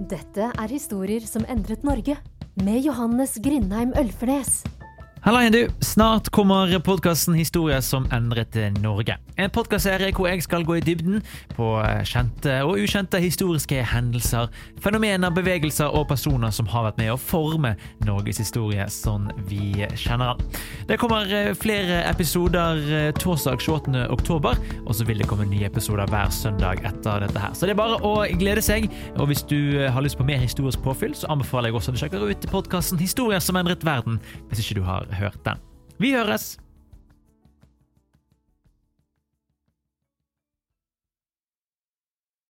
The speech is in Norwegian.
Dette er historier som endret Norge, med Johannes Grindheim Ølfernes. Halla igjen, du. Snart kommer podkasten Historier som endret Norge. En podkastserie hvor jeg skal gå i dybden på kjente og ukjente historiske hendelser, fenomener, bevegelser og personer som har vært med å forme Norges historie sånn vi kjenner den. Det kommer eh, flere episoder eh, torsdag 28. oktober, og så vil det komme nye episoder hver søndag etter dette her. Så det er bare å glede seg. Og hvis du eh, har lyst på mer historisk påfyll, så anbefaler jeg også at du sjekker ut podkasten Historier som endret verden, hvis ikke du har hørt den. Vi høres!